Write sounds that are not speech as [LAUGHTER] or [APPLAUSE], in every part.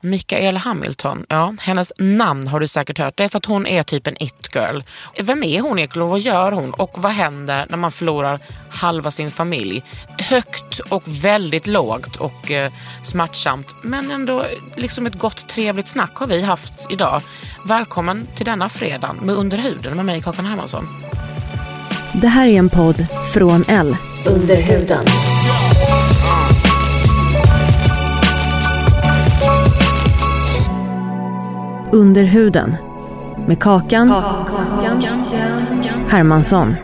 Mikaela Hamilton, ja, hennes namn har du säkert hört. Det är för att hon är typ en it-girl. Vem är hon egentligen? Vad gör hon? Och vad händer när man förlorar halva sin familj? Högt och väldigt lågt och eh, smärtsamt. Men ändå liksom ett gott trevligt snack har vi haft idag. Välkommen till denna fredag med Under huden med mig Kakan Hermansson. Det här är en podd från L. Under Under huden. Med Kakan, Hermansson.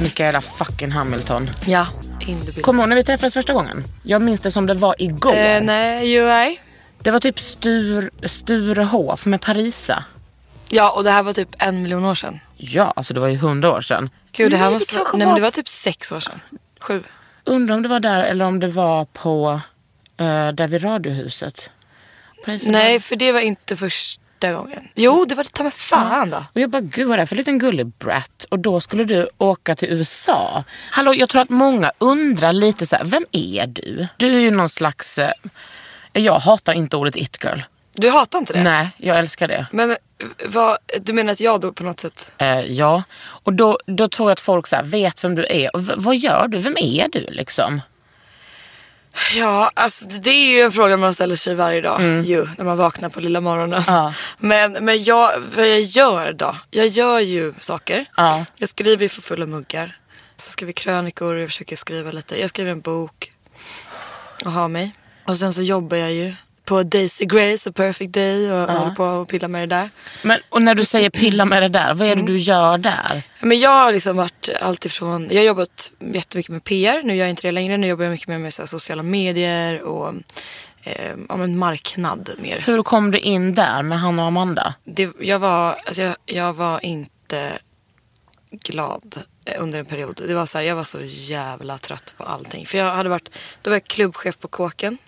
Mikaela fucking Hamilton. Ja, Kommer du ihåg när vi träffades första gången? Jag minns det som det var igår. eh, Nej, ju nej. Det var typ Stur, Sturehof med Parisa. Ja, och det här var typ en miljon år sedan. Ja, alltså det var ju hundra år sedan. Gud, det här Nej, måste det kanske Nej, var- men det var typ sex år sedan. Sju. Undrar om det var där eller om det var på uh, där vid Radiohuset. Parisa Nej, var- för det var inte första gången. Jo, det var det ta mig fan då. Och jag bara, gud vad är det för liten gullig brat? Och då skulle du åka till USA. Hallå, jag tror att många undrar lite så här, vem är du? Du är ju någon slags, eh, jag hatar inte ordet it-girl. Du hatar inte det? Nej, jag älskar det. Men eh, vad, du menar att jag då på något sätt... Eh, ja, och då, då tror jag att folk så vet vem du är. Och vad gör du? Vem är du liksom? Ja, alltså det är ju en fråga man ställer sig varje dag ju, när man vaknar på lilla morgonen. Mm. Ja. Men, men jag, vad jag gör då? Jag gör ju saker. Ja. Jag skriver ju för fulla muggar. Så skriver krönikor, jag försöker skriva lite. Jag skriver en bok och har mig. Och sen så jobbar jag ju på Daisy Grace och Perfect Day och håller på och pillar med det där. Men, och när du säger pilla med det där, vad är det du gör där? Men jag har liksom varit alltifrån, jag har jobbat jättemycket med PR, nu gör jag inte det längre. Nu jobbar jag mycket mer med så sociala medier och eh, ja, men marknad mer. Hur kom du in där med han och Amanda? Det, jag, var, alltså jag, jag var inte glad eh, under en period. Det var så här, jag var så jävla trött på allting. För jag hade varit, då var jag klubbchef på Kåken.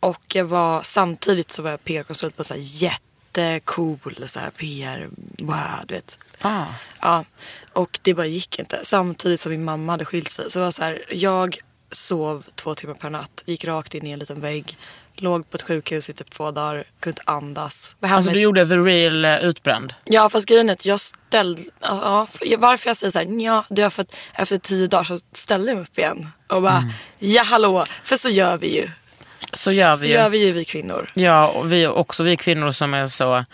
Och jag var, samtidigt så var jag PR-konsult på så här jättecool så här PR, wow, du vet. Ah. Ja, och det bara gick inte. Samtidigt som min mamma hade skilt sig. Så var så här, jag sov två timmar per natt, gick rakt in i en liten vägg, låg på ett sjukhus i typ två dagar, kunde inte andas. Alltså du gjorde the real eh, utbränd? Ja fast grejen är att jag ställde, ja, för- varför jag säger så här, ja, det var för att efter tio dagar så ställde jag mig upp igen. Och bara, Mm. ja hallå, för så gör vi ju. Så gör Så vi ju. gör vi ju vi kvinnor. Ja, och vi också vi kvinnor som är så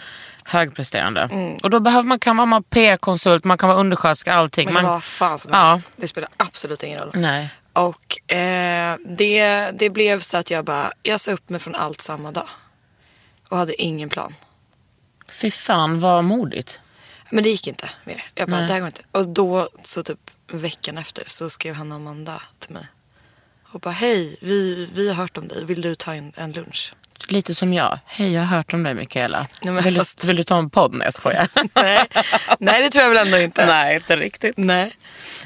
högpresterande. Mm. Och då behöver man kan vara PR-konsult, man kan vara undersköterska, allting. Man kan vara vad fan som Ja. helst. Det spelar absolut ingen roll. Nej. Och eh, det, det blev så att jag bara, jag sa upp mig från allt samma dag. Och hade ingen plan. Fy fan vad modigt. Men det gick inte mer. Jag bara, Nej. det här går inte. Och då så typ veckan efter så skrev han Amanda till mig. Och bara, hej, vi, vi har hört om dig. Vill du ta en, en lunch? Lite som jag. Hej, jag har hört om dig Mikaela. [LAUGHS] Nej, vill, fast- du, vill du ta en podd? Nej, jag skojar. [LAUGHS] nej, nej, det tror jag väl ändå inte. [LAUGHS] Nej, inte riktigt. Nej.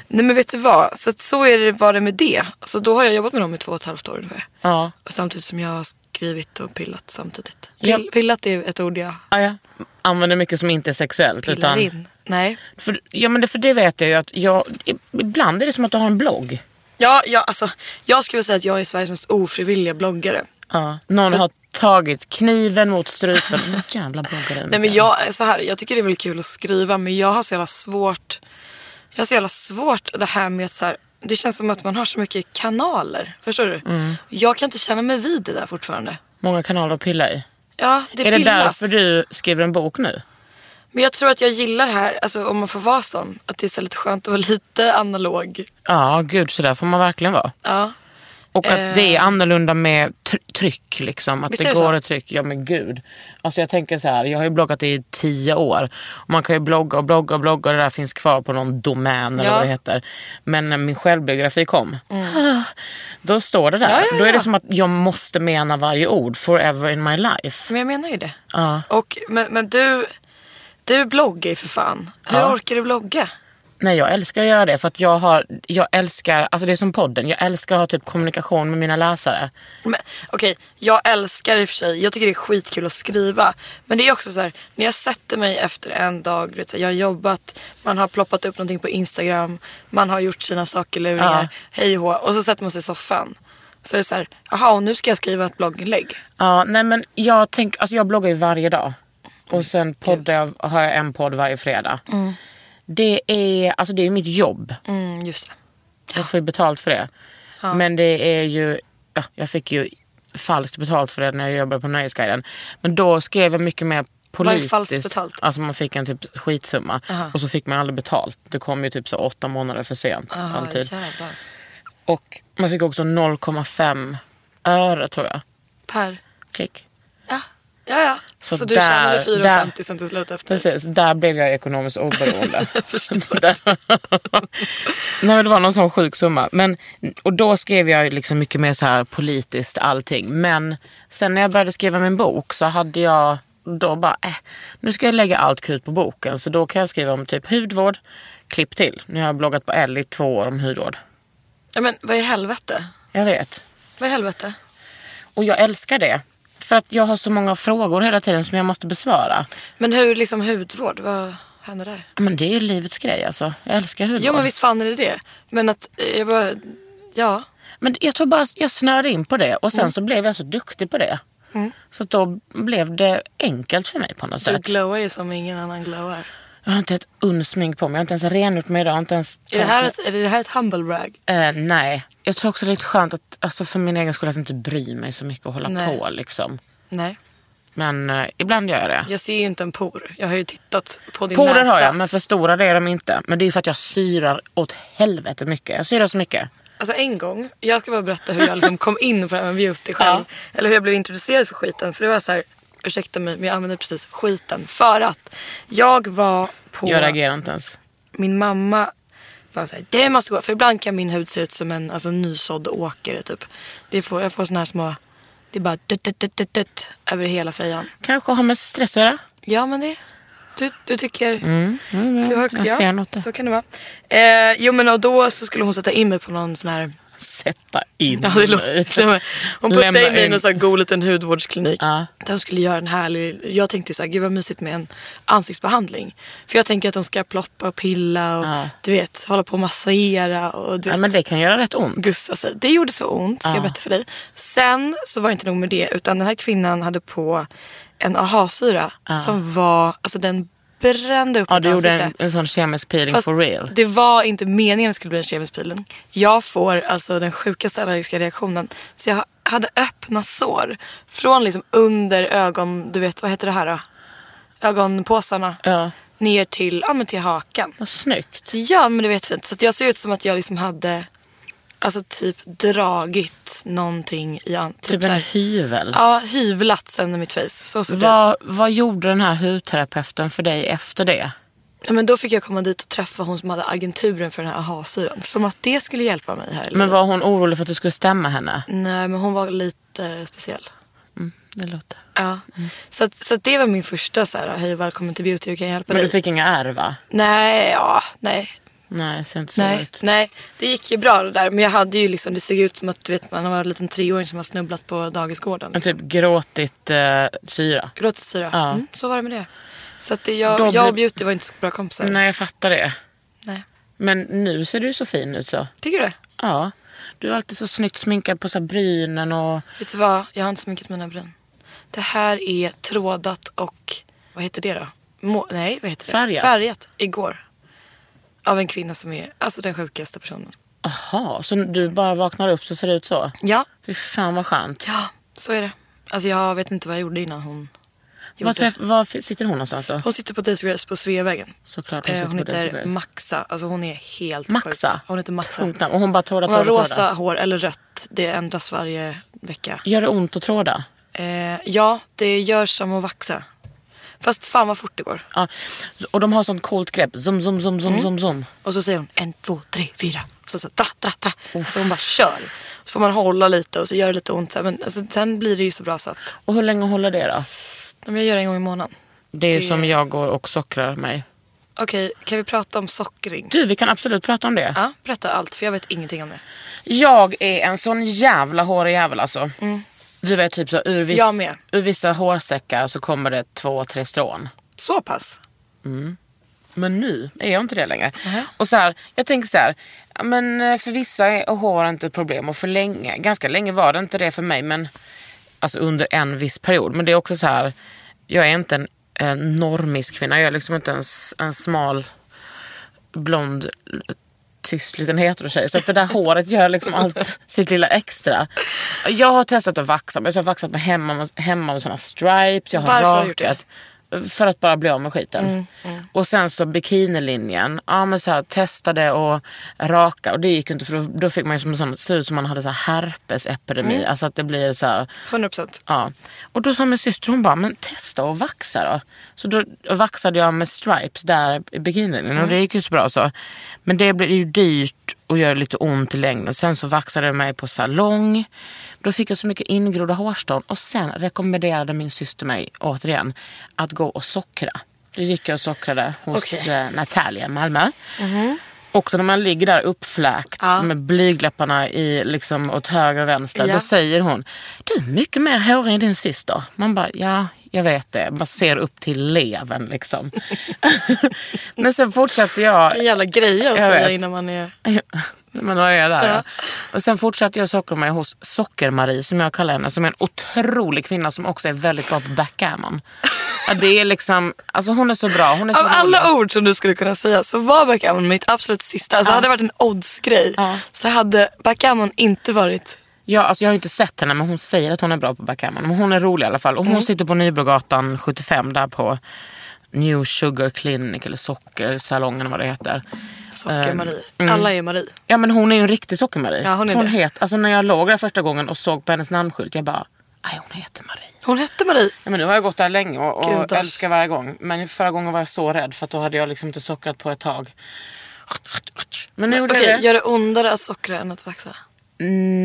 Nej men vet du vad, så, så är det, var det med det. Så då har jag jobbat med dem i två och ett halvt år ungefär. Ja. Och samtidigt som jag har skrivit och pillat samtidigt. Ja. Pill, pillat är ett ord jag Ja, jag använder mycket som inte är sexuellt. pillar utan, in. Nej. För, ja, men det, för det vet jag ju att jag, ibland är det som att du har en blogg. Ja, ja, alltså, jag skulle säga att jag är Sveriges mest ofrivilliga bloggare. Ja. Någon För- har tagit kniven mot strupen. Jävla bloggare. Nej men jag, så här, jag tycker det är väl kul att skriva men jag har så jävla svårt. Jag har så jävla svårt det här med att så här, det känns som att man har så mycket kanaler. Förstår du? Mm. Jag kan inte känna mig vid det där fortfarande. Många kanaler att pilla i. Ja, det Är det pillas. därför du skriver en bok nu? Men jag tror att jag gillar det här, alltså om man får vara sån. Att det är så lite skönt att vara lite analog. Ja, gud så där får man verkligen vara. Ja. Och att Eh. det är annorlunda med tr- tryck. Liksom. Att Visst det det går ett tryck. Ja men gud. Alltså jag tänker så här, jag har ju bloggat i tio år. Och man kan ju blogga och blogga och blogga och det där finns kvar på någon domän eller Ja. vad det heter. Men när min självbiografi kom, [GASPS] då står det där. Ja, ja, Då är det som att jag måste mena varje ord forever in my life. Men jag menar ju det. Ja. Och, men, men du, du bloggar ju för fan. Hur Ja. orkar du blogga? Nej jag älskar att göra det för att jag har, jag älskar, alltså det är som podden, jag älskar att ha typ kommunikation med mina läsare. Okej, jag älskar i och för sig, jag tycker det är skitkul att skriva. Men det är också så här, när jag sätter mig efter en dag, vet, jag har jobbat, man har ploppat upp någonting på Instagram, man har gjort sina saker, luringar, Ja. hej och och så sätter man sig i soffan. Så är det så här, jaha och nu ska jag skriva ett blogginlägg. Ja, nej men jag tänk, alltså jag bloggar ju varje dag. Och sen poddar jag, har jag en podd varje fredag. Det är, alltså det är mitt jobb. Mm, just det. Jag får ju betalt för det. Men det är ju, ja, jag fick ju falskt betalt för det när jag jobbade på Nöjesguiden. Men då skrev jag mycket mer Vad är politiskt. falskt betalt? Alltså man fick en typ skitsumma. Aha. Och så fick man aldrig betalt. Det kom ju typ så åtta månader för sent. Ah, alltid. jävlar. Och man fick också 0,5 öre tror jag. Per. Klick. Ja, ja. ja. Så, Så du där- tjänade 4,50 där- sen till slut efter? Precis, där blev jag ekonomiskt oberoende. [LAUGHS] [LAUGHS] Där- [LAUGHS] Nej, det var någon sån sjuk summa. Men, och då skrev jag liksom mycket mer så här politiskt allting. Men sen när jag började skriva min bok så hade jag då bara, äh, nu ska jag lägga allt krut på boken. Så då kan jag skriva om typ hudvård, klipp till. Nu har jag bloggat på L i två år om hudvård. Ja, men vad i helvete? Jag vet. Vad i helvete? Och jag älskar det. För att jag har så många frågor hela tiden som jag måste besvara. Men hur liksom hudvård, vad händer där? Men det är livets grej alltså. Jag älskar hudvård. Jo men visst fan är det det. Men att eh, jag bara, ja. Men jag tror bara jag snörde in på det och sen så blev jag så duktig på det. Så att då blev det enkelt för mig på något Du sätt. glowar ju som ingen annan glowar. Jag har inte ett uns smink på mig. Jag har inte ens rengjort mig idag. Inte ens Är det, här ett, är det här ett humble brag? Eh, nej. Jag tror också det är lite skönt att, alltså för min egen skull att inte bry mig så mycket och hålla Nej. på liksom. Nej. Men eh, ibland gör jag det. Jag ser ju inte en por. Jag har ju tittat på din Porer näsa. har jag, men för stora det är de inte. Men det är för att jag syrar åt helvete mycket. Jag syrar så mycket. Alltså en gång, jag ska bara berätta hur jag liksom kom in på det här med beauty själv. Eller hur jag blev introducerad för skiten. För det var så här, ursäkta mig men jag använde precis skiten. För att jag var på... Jag reagerar inte ens. min mamma var såhär, det måste gå. För ibland kan min hud se ut som en alltså, nysådd åkare typ. Det får, jag får såna här små, det är bara dutt, dutt, dutt, dutt, dutt, över hela fejan. Kanske har med stress att göra. Ja men det, du, du tycker, Mm, du har, jag ja, ser något där. så kan det vara. Eh, jo men och då så skulle hon sätta in mig på någon sån här Sätta in Ja, det låter, hon puttade in mig i någon sån god liten hudvårdsklinik. Ja. Där de skulle göra en härlig, jag tänkte så här, gud vad mysigt med en ansiktsbehandling. För jag tänker att de ska ploppa och pilla och Ja. du vet, hålla på och massera och du Ja, vet, men det kan göra rätt ont. gussa sig. Det gjorde så ont, ska jag Ja. berätta för dig. Sen så var det inte nog med det, utan den här kvinnan hade på en aha-syra som var, alltså den brände upp Ja, mitt du gjorde en, ansikte. en sån kemisk peeling Fast for real. Det var inte meningen att det skulle bli en kemisk peeling. Jag får alltså den sjukaste allergiska reaktionen. Så jag hade öppna sår. Från liksom under ögon, du vet vad heter det här då? Ögonpåsarna. Ja, Ner till, ja, men till hakan. vad snyggt. Ja men det vet fint. Så att jag ser ut som att jag liksom hade Alltså typ dragit någonting i an- Typ så en hyvel. Ja, hyvlat sönder mitt face. Så såg det ut. Vad, vad gjorde den här hudterapeuten för dig efter det? Ja, men då fick jag komma dit och träffa hon som hade agenturen för den här aha-syran. Som att det skulle hjälpa mig här. Men var hon orolig för att du skulle stämma henne? Nej, men hon var lite speciell. Mm, det låter. Ja. Så, att, så att det var min första så här, hej välkommen till beauty, hur kan jag hjälpa Men dig? du fick inga ärr va? Nej, ja, nej. Nej, det ser inte så Nej, ut. nej, det gick ju bra det där. Men jag hade ju liksom, det såg ut som att du vet, man var en liten treåring som har snubblat på dagisgården. Men typ gråtit eh, syra. Gråtit syra. Ja. Mm, så var det med det. Så att det, jag, Då jag och beauty var inte så bra kompisar. Nej, jag fattar det. Nej. Men nu ser du så fin ut så. Tycker du det? Ja. Du är alltid så snyggt sminkad på så brynen och... Vet du vad, jag har inte sminkat mina bryn. Det här är trådat och, vad heter det då? Må, nej, vad heter det? Färgat. Färgat, igår. Av en kvinna som är, alltså den sjukaste personen. Jaha, så du bara vaknar upp så ser det ut så? Ja, Fy fan vad skönt. ja, så är det. Alltså jag vet inte vad jag gjorde innan hon Var, träff, var sitter hon någonstans då? Hon sitter på Daisy Grace på Sveavägen. Såklart hon Eh, hon heter. Maxa. Alltså hon är helt Maxa? sjuk. Hon heter Maxa. Tungt namn. Och hon bara trådar, Hon har rosa hår eller rött. Det ändras varje vecka. Gör det ont att tråda? Eh, ja, det gör som att vaxa. Fast fan vad fort det går. Ja. Och de har sånt coolt grepp. Zoom, zoom, zoom, zoom, Mm. zoom, zoom. Och så säger hon en, två, tre, fyra. Och så, så dra, dra, dra. Så hon bara kör. Så får man hålla lite och så gör det lite ont. Men alltså, sen blir det ju så bra så att Och hur länge håller det då? om jag gör det en gång i månaden. Det är Det- som jag går och sockrar mig. Okej, kan vi prata om sockring? Du, vi kan absolut prata om det. Ja, berätta allt för jag vet ingenting om det. Jag är en sån jävla hårig jävel alltså. Du vet typ så ur, viss, ur vissa hårsäckar så kommer det två, tre strån. Så pass? Men nu är jag inte det längre. Och så här, jag tänker så här, men eh, för vissa är hår inte ett problem och för länge, ganska länge var det inte det för mig men alltså under en viss period. Men det är också så här, jag är inte en, en normisk kvinna, jag är liksom inte en, en smal blond tyst liten heterotjej. Så att det där håret gör liksom allt sitt lilla extra. Jag har testat att vaxa, men jag har vaxat mig hemma, hemma med såna stripes. Jag har Varför har du gjort det? För att bara bli av med skiten. Och sen så bikinilinjen. Ja men så här, testade och raka och det gick inte för då, då fick man ju som sån, se ut som man hade så här herpesepidemi. Alltså att det blir så här, 100 procent. Ja. Och då sa min syster, hon bara, men testa och vaxa då. Så då vaxade jag med stripes där i bikinin och det gick ju så bra så. Men det blir ju dyrt och gör lite ont i längden. Sen så vaxade jag mig på salong. Då fick jag så mycket ingrodda hårstrån och sen rekommenderade min syster mig återigen att gå och sockra. Då gick jag och sockrade hos Okej. eh, Natalia i Malmö. Och så när man ligger där uppfläkt Ja. med blygläpparna i, liksom, åt höger och vänster. Ja. Då säger hon, du är mycket mer hårig än din syster. Man bara, ja jag vet det. Man ser upp till levern liksom. [LAUGHS] [LAUGHS] Men sen fortsatte jag. En jävla grej att säga innan man är... Men då är jag där. Ja. Ja. Och sen fortsatte jag sockra mig hos Socker-Marie som jag kallar henne. Som är en otrolig kvinna som också är väldigt bra på backgammon. Ja, det är liksom, alltså hon är så bra. Hon är så Av alla rolig. ord som du skulle kunna säga så var backgammon mitt absolut sista. Alltså hade det varit en odds-grej Ja. så hade backgammon inte varit... Ja, alltså jag har inte sett henne men hon säger att hon är bra på backgammon. Men hon är rolig i alla fall. Och hon sitter på Nybrogatan 75 där på New Sugar Clinic eller Sockersalongen vad det heter. Socker-Marie. mm. Alla är Marie. Ja men hon är ju en riktig Socker-Marie. Ja, hon är För det. het, alltså när jag låg där första gången och såg på hennes namnskylt, jag bara, nej hon heter Marie. Hon hette Marie. Ja, men nu har jag gått där länge och, och älskar varje gång. Men förra gången var jag så rädd för att då hade jag liksom inte sockrat på ett tag. Men nu gjorde jag det. gör det ondare att sockra än att vaxa?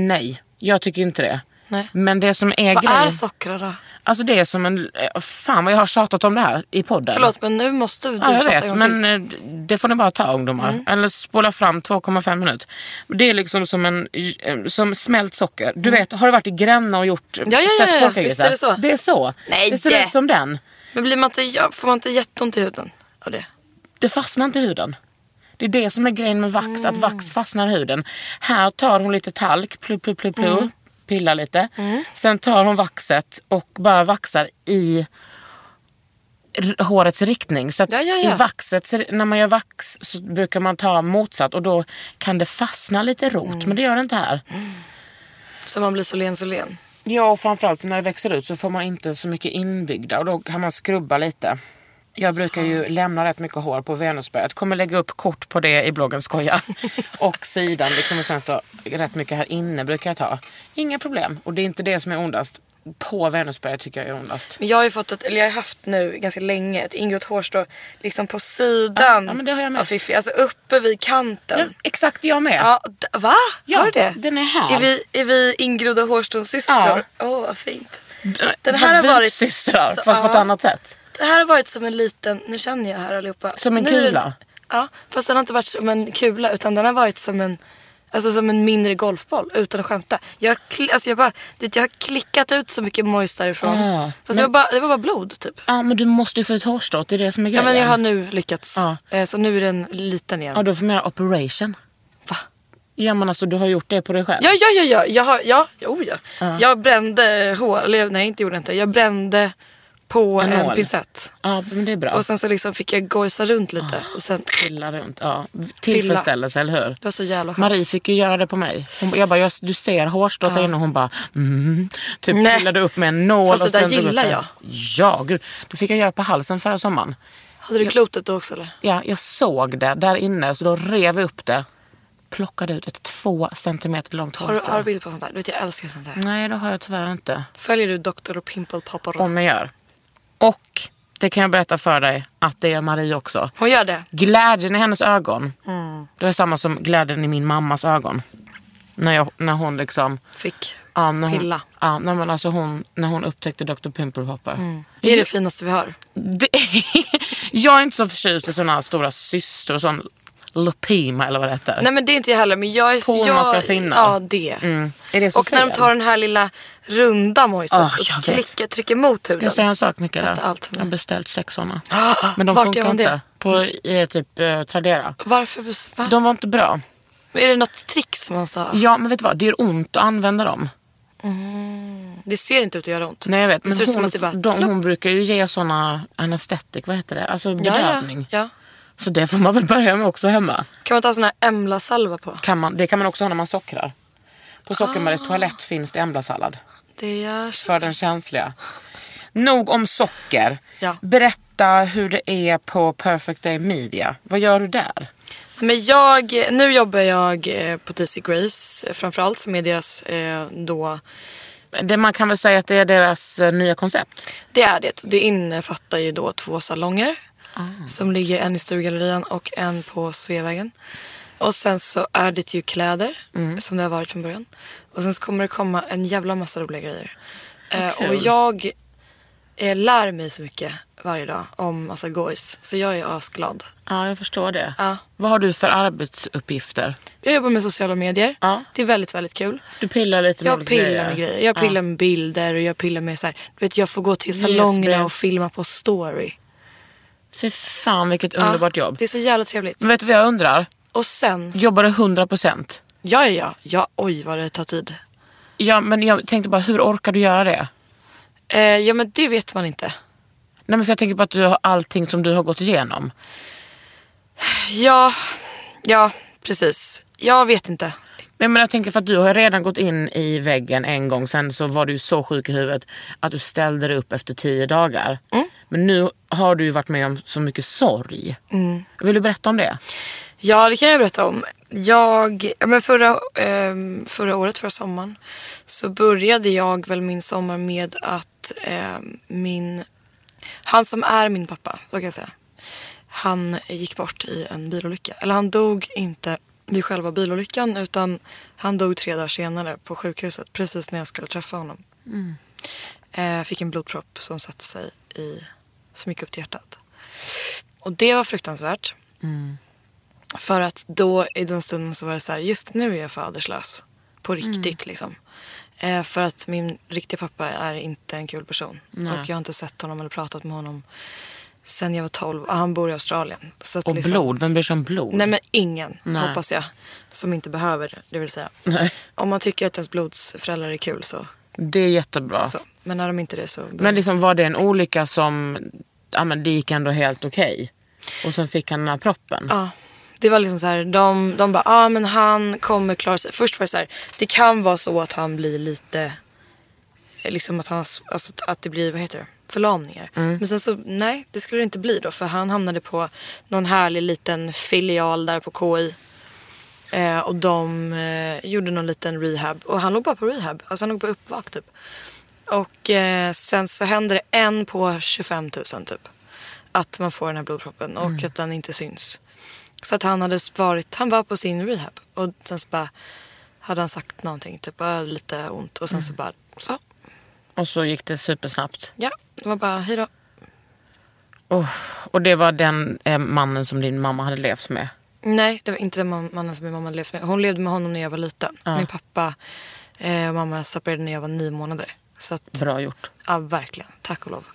Nej, jag tycker inte det. Nej. Men det som är Vad grejen... är sockra då? Alltså det är som en... eh, Fan vad jag har tjatat om det här i podden. Förlåt men nu måste du Ja, jag tjata vet. Men till. eh, det får ni bara ta ungdomar. Eller spola fram 2,5 minuter. Det är liksom som, en, eh, som smält socker. Du vet, har du varit i Gränna och gjort ja, ja, ja. korkagrisar? Visst är det så? Det är så. Nej, det ser det- ut som den. Men blir man inte, ja, får man inte jätteont i huden av det? Det fastnar inte i huden. Det är det som är grejen med vax, Mm. att vax fastnar i huden. Här tar hon lite talk, plu, plu, plu, plu, Mm. Pillar lite. Sen tar hon vaxet och bara vaxar i hårets riktning. Så att Ja, ja, ja. i vaxet, när man gör vax så brukar man ta motsatt och då kan det fastna lite rot. Mm. Men det gör det inte här. Så man blir så len så len. Ja, och framförallt när det växer ut så får man inte så mycket inbyggda och då kan man skrubba lite. Jag brukar ju lämna rätt mycket hår på Venusberget. Kommer lägga upp kort på det i bloggen, skoja. [LAUGHS] och sidan liksom och sen så rätt mycket här inne brukar jag ta. Inga problem. Och det är inte det som är ondast. På Venusberget tycker jag är ondast. Men jag har ju fått ett, eller jag har haft nu ganska länge ett ingrott hårstrå liksom på sidan Ja, ja, men det har jag med. av Fifi. Alltså uppe vid kanten. Ja, exakt, jag med. Ja, d- va? Ja, har du det? den är här. Är vi, är vi ingrodda hårstrånsystrar? Åh vad fint. Den här har varit... Systrar, så- fast på ett ja. annat sätt. Det här har varit som en liten, nu känner jag här allihopa. Som en Nu kula? Ja, fast den har inte varit som en kula utan den har varit som en Alltså som en mindre golfboll utan att skämta. Jag, alltså jag, bara, jag har klickat ut så mycket mojs därifrån. Ah, Fast men- det, var bara, det var bara blod typ. Ja, men du måste ju få ett hårstrå. Det är det som är Ja, grejen. men jag har nu lyckats. Ja. Eh, Så nu är den liten igen. Ja, då får man göra operation. Va? Ja men alltså du har gjort det på dig själv? Ja, ja, ja, ja. Jag, har, ja, oh, ja. jag brände hår, eller nej inte gjorde jag inte. Jag brände på En en, pincett. Ja men det är bra. Och sen så liksom fick jag gojsa runt lite. Och sen, Pilla runt. Ja. Tillfredsställelse, eller hur? det var så jävla skönt. Marie fick ju göra det på mig. Hon, jag bara, du ser hårstrået där inne och hon bara, mm, typ Nej. pillade upp med en nål. Fast och det där gillar jag. Ja, gud. Det fick jag göra på halsen förra sommaren. Hade du klotet då också eller? Ja, jag såg det där inne så då rev jag upp det. Plockade ut ett två centimeter långt Har hårstrå. har du bild på sånt där? Du vet jag älskar sånt där. Nej, det har jag tyvärr inte. Följer du Dr. och Pimple Popper? Om jag gör. Och det kan jag berätta för dig att det är Marie också. Hon gör det? Glädjen i hennes ögon. Mm. Det är samma som glädjen i min mammas ögon. När, jag, när hon liksom... Fick Ja, när hon, pilla. Ja, nej, men alltså hon, när hon upptäckte Dr. Pimple Popper. Det är det finaste vi har. [LAUGHS] Det, [LAUGHS] jag är inte så förtjust i här stora syster och sån Lupima eller vad det heter. Nej men det är inte jag heller. Men jag är. På jag, man ska finna. Ja det. Mm. Är det så Och när de fel? tar den här lilla runda mojset Ah, jag och klickar, trycker mot Ska huden. jag säga en sak Mikaela? Jag har beställt sex såna. [GASPS] Men de funkar inte. det? På eh, typ eh, Tradera. Varför? Va? De var inte bra. Är det något trick som man sa? Ja men vet du vad, det gör ont att använda dem. Det ser inte ut att göra ont. Nej jag vet, det men hon, bara... de, hon brukar ju ge såna anesthetic, vad heter det? Alltså ja, bedövning. ja, ja. Så det får man väl börja med också hemma. Kan man ta sån här Emla-salva på? Kan man, det kan man också ha när man sockrar. På Sockermaries Ah. toalett finns det emblasallad. Det görs. För den känsliga. Nog om socker. Ja. Berätta hur det är på Perfect Day Media. Vad gör du där? Men jag, nu jobbar jag eh, på DC Grace eh, framförallt som är deras eh, då Det, man kan väl säga att det är deras nya koncept. Det är det. Det innefattar ju då två salonger. Ah. Som ligger en i Sturegallerian och en på Sveavägen. Och sen så är det ju kläder. Mm. Som det har varit från början. Och sen så kommer det komma en jävla massa roliga grejer. Eh, kul. och jag eh, lär mig så mycket varje dag om massa gojs. Så jag är asglad. Ja, jag förstår det. Ja. Vad har du för arbetsuppgifter? Jag jobbar med sociala medier. Ja. Det är väldigt, väldigt kul. Du pillar lite med Jag pillar med grejer. Jag pillar med bilder och jag pillar med så här. Du vet, jag får gå till salongerna och filma på story. Fy fan vilket underbart jobb. Det är så jävla trevligt. Men vet du vad jag undrar? Och sen, Jobbar du 100%? ja, ja, ja, ja, oj vad det tar tid. Ja, men jag tänkte bara, hur orkar du göra det? Eh, ja, men det vet man inte. Nej, men för jag tänker på att du har allting som du har gått igenom. Ja, ja, precis. Jag vet inte. Men men jag tänker för att du har redan gått in i väggen en gång. Sen så var du så sjuk i huvudet att du ställde dig upp efter tio dagar. Men nu har du ju varit med om så mycket sorg. Vill du berätta om det? Ja, det kan jag berätta om. Jag, ja, men förra, ehm, förra året, förra sommaren, så började jag väl min sommar med att ehm, min, han som är min pappa, så kan jag säga, han gick bort i en bilolycka. Eller han dog inte vid själva bilolyckan utan han dog tre dagar senare på sjukhuset precis när jag skulle träffa honom. Eh, fick en blodpropp som satte sig i, som gick upp till hjärtat. Och det var fruktansvärt. För att då i den stunden så var det så här, just nu är jag faderslös. På riktigt liksom. Eh, för att min riktiga pappa är inte en kul person. Nej. Och jag har inte sett honom eller pratat med honom sen jag var 12. Ah, Han bor i Australien. Så Och liksom, blod, vem bryr sig om blod? Nej men ingen, Nej. hoppas jag. Som inte behöver det, det vill säga. Nej. Om man tycker att ens blodsföräldrar är kul så. Det är jättebra. så. Men när de inte det så. Men liksom var det en olycka som, ja men det gick ändå helt okej. Och sen fick han den här proppen. Ja. Det var liksom så här, de, de bara, ja ah, men han kommer klara sig. Först var det så här, det kan vara så att han blir lite, liksom att han, alltså att det blir, vad heter det, förlamningar. Men sen så, nej det skulle det inte bli då. För han hamnade på någon härlig liten filial där på KI. Eh, och de eh, gjorde någon liten rehab. Och han låg bara på rehab, alltså han låg på uppvak typ. Och eh, sen så hände det en på 25 000 typ. Att man får den här blodproppen och att den inte syns. Så att han hade varit, han var på sin rehab och sen så bara hade han sagt någonting, typ "Jag har lite ont och sen så bara så, Och så gick det supersnabbt. ja, det var bara hejdå. Oh, och det var den eh, mannen som din mamma hade levt med. Nej, det var inte den man- mannen som min mamma levde med. Hon levde med honom när jag var liten. Min pappa eh, och mamma separerade när jag var nio månader. Så att, Bra gjort. ja verkligen, tack och lov.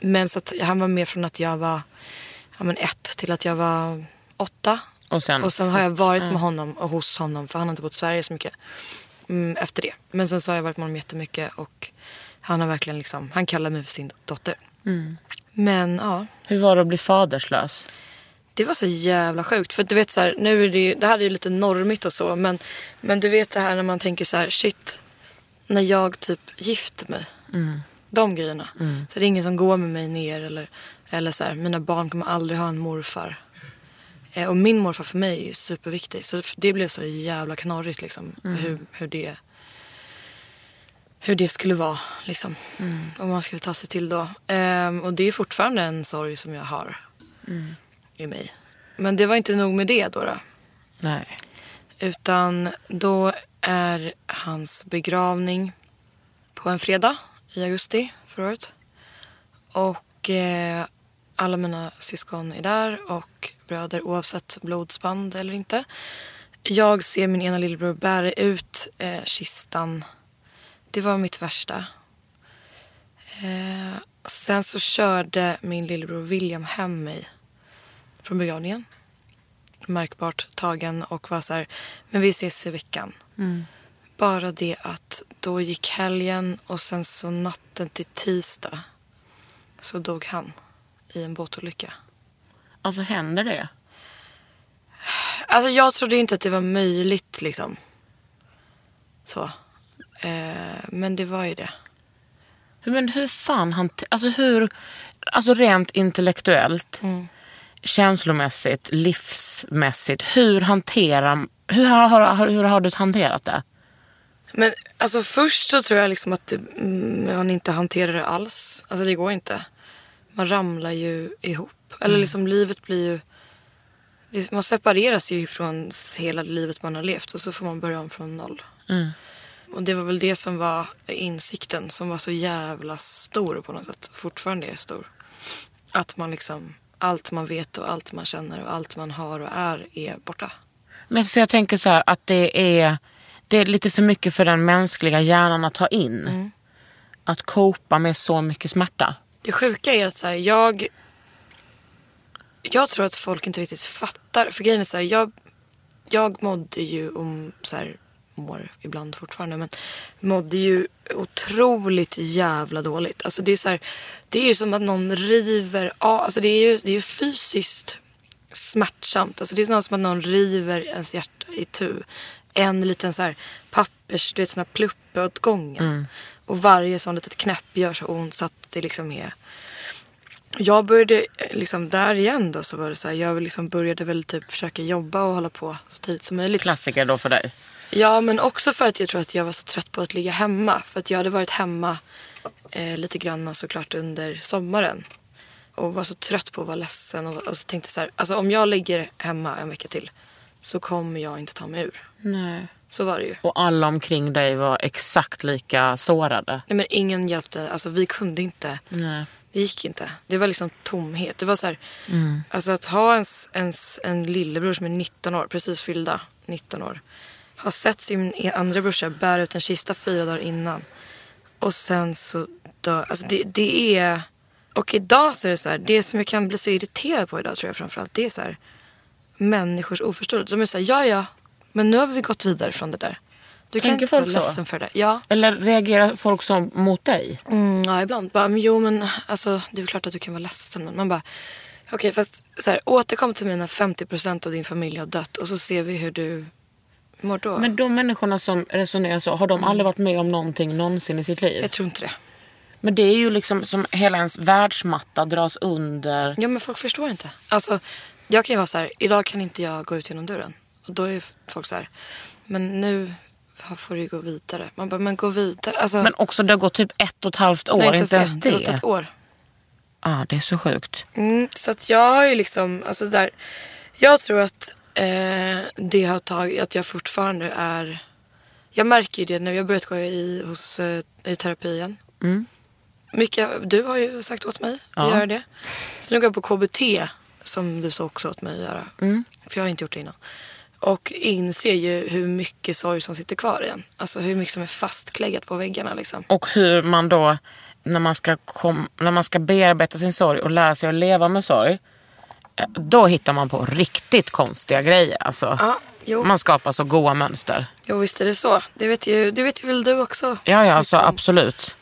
Men så att han var med från att jag var ja, men ett till att jag var åtta. Och sen, Och sen har jag varit med honom och hos honom för han har inte bott i Sverige så mycket mm, efter det. Men sen så har jag varit med honom jättemycket och han har verkligen liksom, han kallar mig för sin dotter. Men ja, Hur var det att bli faderslös? det var så jävla sjukt. För du vet så här, nu är det ju, det här är ju lite normigt och så. Men, men du vet det här när man tänker så här, shit. När jag typ gifter mig. De grejerna. Så det är ingen som går med mig ner eller, eller så här, mina barn kommer aldrig ha en morfar. Eh, och min morfar för mig är superviktig. Så det blev så jävla knorrigt liksom. Hur, hur det hur det skulle vara liksom. Om man skulle ta sig till då. Ehm, och det är fortfarande en sorg som jag har i mig. Men det var inte nog med det då. då. Nej. Utan då är hans begravning på en fredag i augusti förra året. Och eh, alla mina syskon är där och bröder oavsett blodsband eller inte. Jag ser min ena lillebror bära ut eh, kistan. Det var mitt värsta. Eh, sen så körde min lillebror William hem mig från begravningen. Märkbart tagen och var så här, men vi ses i veckan. Bara det att då gick helgen och sen så natten till tisdag så dog han i en båtolycka. Alltså händer det? Alltså jag trodde inte att det var möjligt liksom. Så. Eh, men det var ju det. Men hur fan han... Alltså hur... Alltså rent intellektuellt, känslomässigt, livsmässigt. Hur hanterar... Hur har, har, hur har du hanterat det? Men alltså först så tror jag liksom att mm, man inte hanterar det alls. Alltså det går inte. Man ramlar ju ihop. Eller liksom livet blir ju... Man separeras ju från hela livet man har levt och så får man börja om från noll. Och det var väl det som var insikten som var så jävla stor på något sätt. Fortfarande är stor. Att man liksom, allt man vet och allt man känner och allt man har och är är borta. Men för jag tänker så här att det är, det är lite för mycket för den mänskliga hjärnan att ta in. Att copa med så mycket smärta. Det sjuka är att så här, jag... Jag tror att folk inte riktigt fattar. För grejen är så här, jag, jag mådde ju om så här, mår ibland fortfarande. Men mådde ju otroligt jävla dåligt. Alltså det är så här, det är ju som att någon river av. Alltså det är ju, det är fysiskt smärtsamt. Alltså det är snarare som att någon river ens hjärta i tu. En liten så här pappers, du vet sån här pluppe åt gången. Och varje sån litet knäpp gör så ont så att det liksom är jag började liksom där igen då så var det så här, jag liksom började väl typ försöka jobba och hålla på så tidigt som möjligt. Klassiker då för dig. Ja men också för att jag tror att jag var så trött på att ligga hemma. För att jag hade varit hemma eh, lite grann såklart under sommaren. Och var så trött på att vara ledsen och, och så tänkte så här, alltså om jag ligger hemma en vecka till så kommer jag inte ta mig ur. Nej. Så var det ju. Och alla omkring dig var exakt lika sårade. Nej men ingen hjälpte, alltså vi kunde inte. Nej. Det gick inte. Det var liksom tomhet. Det var så här, alltså att ha ens, ens, en lillebror som är 19 år, precis fyllda 19 år. Har sett sin e- andra brorsa bära ut en kista fyra dagar innan. Och sen så dör, alltså det, det är, och idag så är det så här, det som jag kan bli så irriterad på idag tror jag framförallt, det är så här människors oförståelse. De är så här, ja ja, men nu har vi gått vidare från det där. Du kan Tänker inte vara så? ledsen för det. Ja. Eller reagerar folk så mot dig? Mm, ja, ibland. Bara, men jo, men alltså, det är klart att du kan vara ledsen. Men man bara, okej, fast så här, återkom till mig när 50% av din familj har dött och så ser vi hur du mår då. Men de människorna som resonerar så, har de aldrig varit med om någonting någonsin i sitt liv? Jag tror inte det. Men det är ju liksom som hela ens världsmatta dras under. Ja, men folk förstår inte. Alltså, jag kan ju vara så här, idag kan inte jag gå ut genom dörren. Och då är folk så här, men nu får du gå vidare. Man bara, men gå vidare. Alltså, Men också det har gått typ ett och ett halvt år, nej, inte ens det. Det ett år. ah, det är så sjukt. Mm, så att jag har ju liksom, alltså där, jag tror att eh, det har tagit, att jag fortfarande är, jag märker ju det när jag börjat gå i, hos, eh, i terapi igen. Mm. Mycket, du har ju sagt åt mig Ja. att göra det. Så nu går jag på KBT som du sa också åt mig att göra. Mm. För jag har inte gjort det innan. Och inser ju hur mycket sorg som sitter kvar igen. Alltså hur mycket som är fastkläggat på väggarna liksom. Och hur man då, när man, ska kom, när man ska bearbeta sin sorg och lära sig att leva med sorg. Då hittar man på riktigt konstiga grejer. Alltså. Ja. Man skapar så goa mönster. jo, visst är det så. Det vet ju, det vet ju väl du också. Ja, ja alltså, absolut.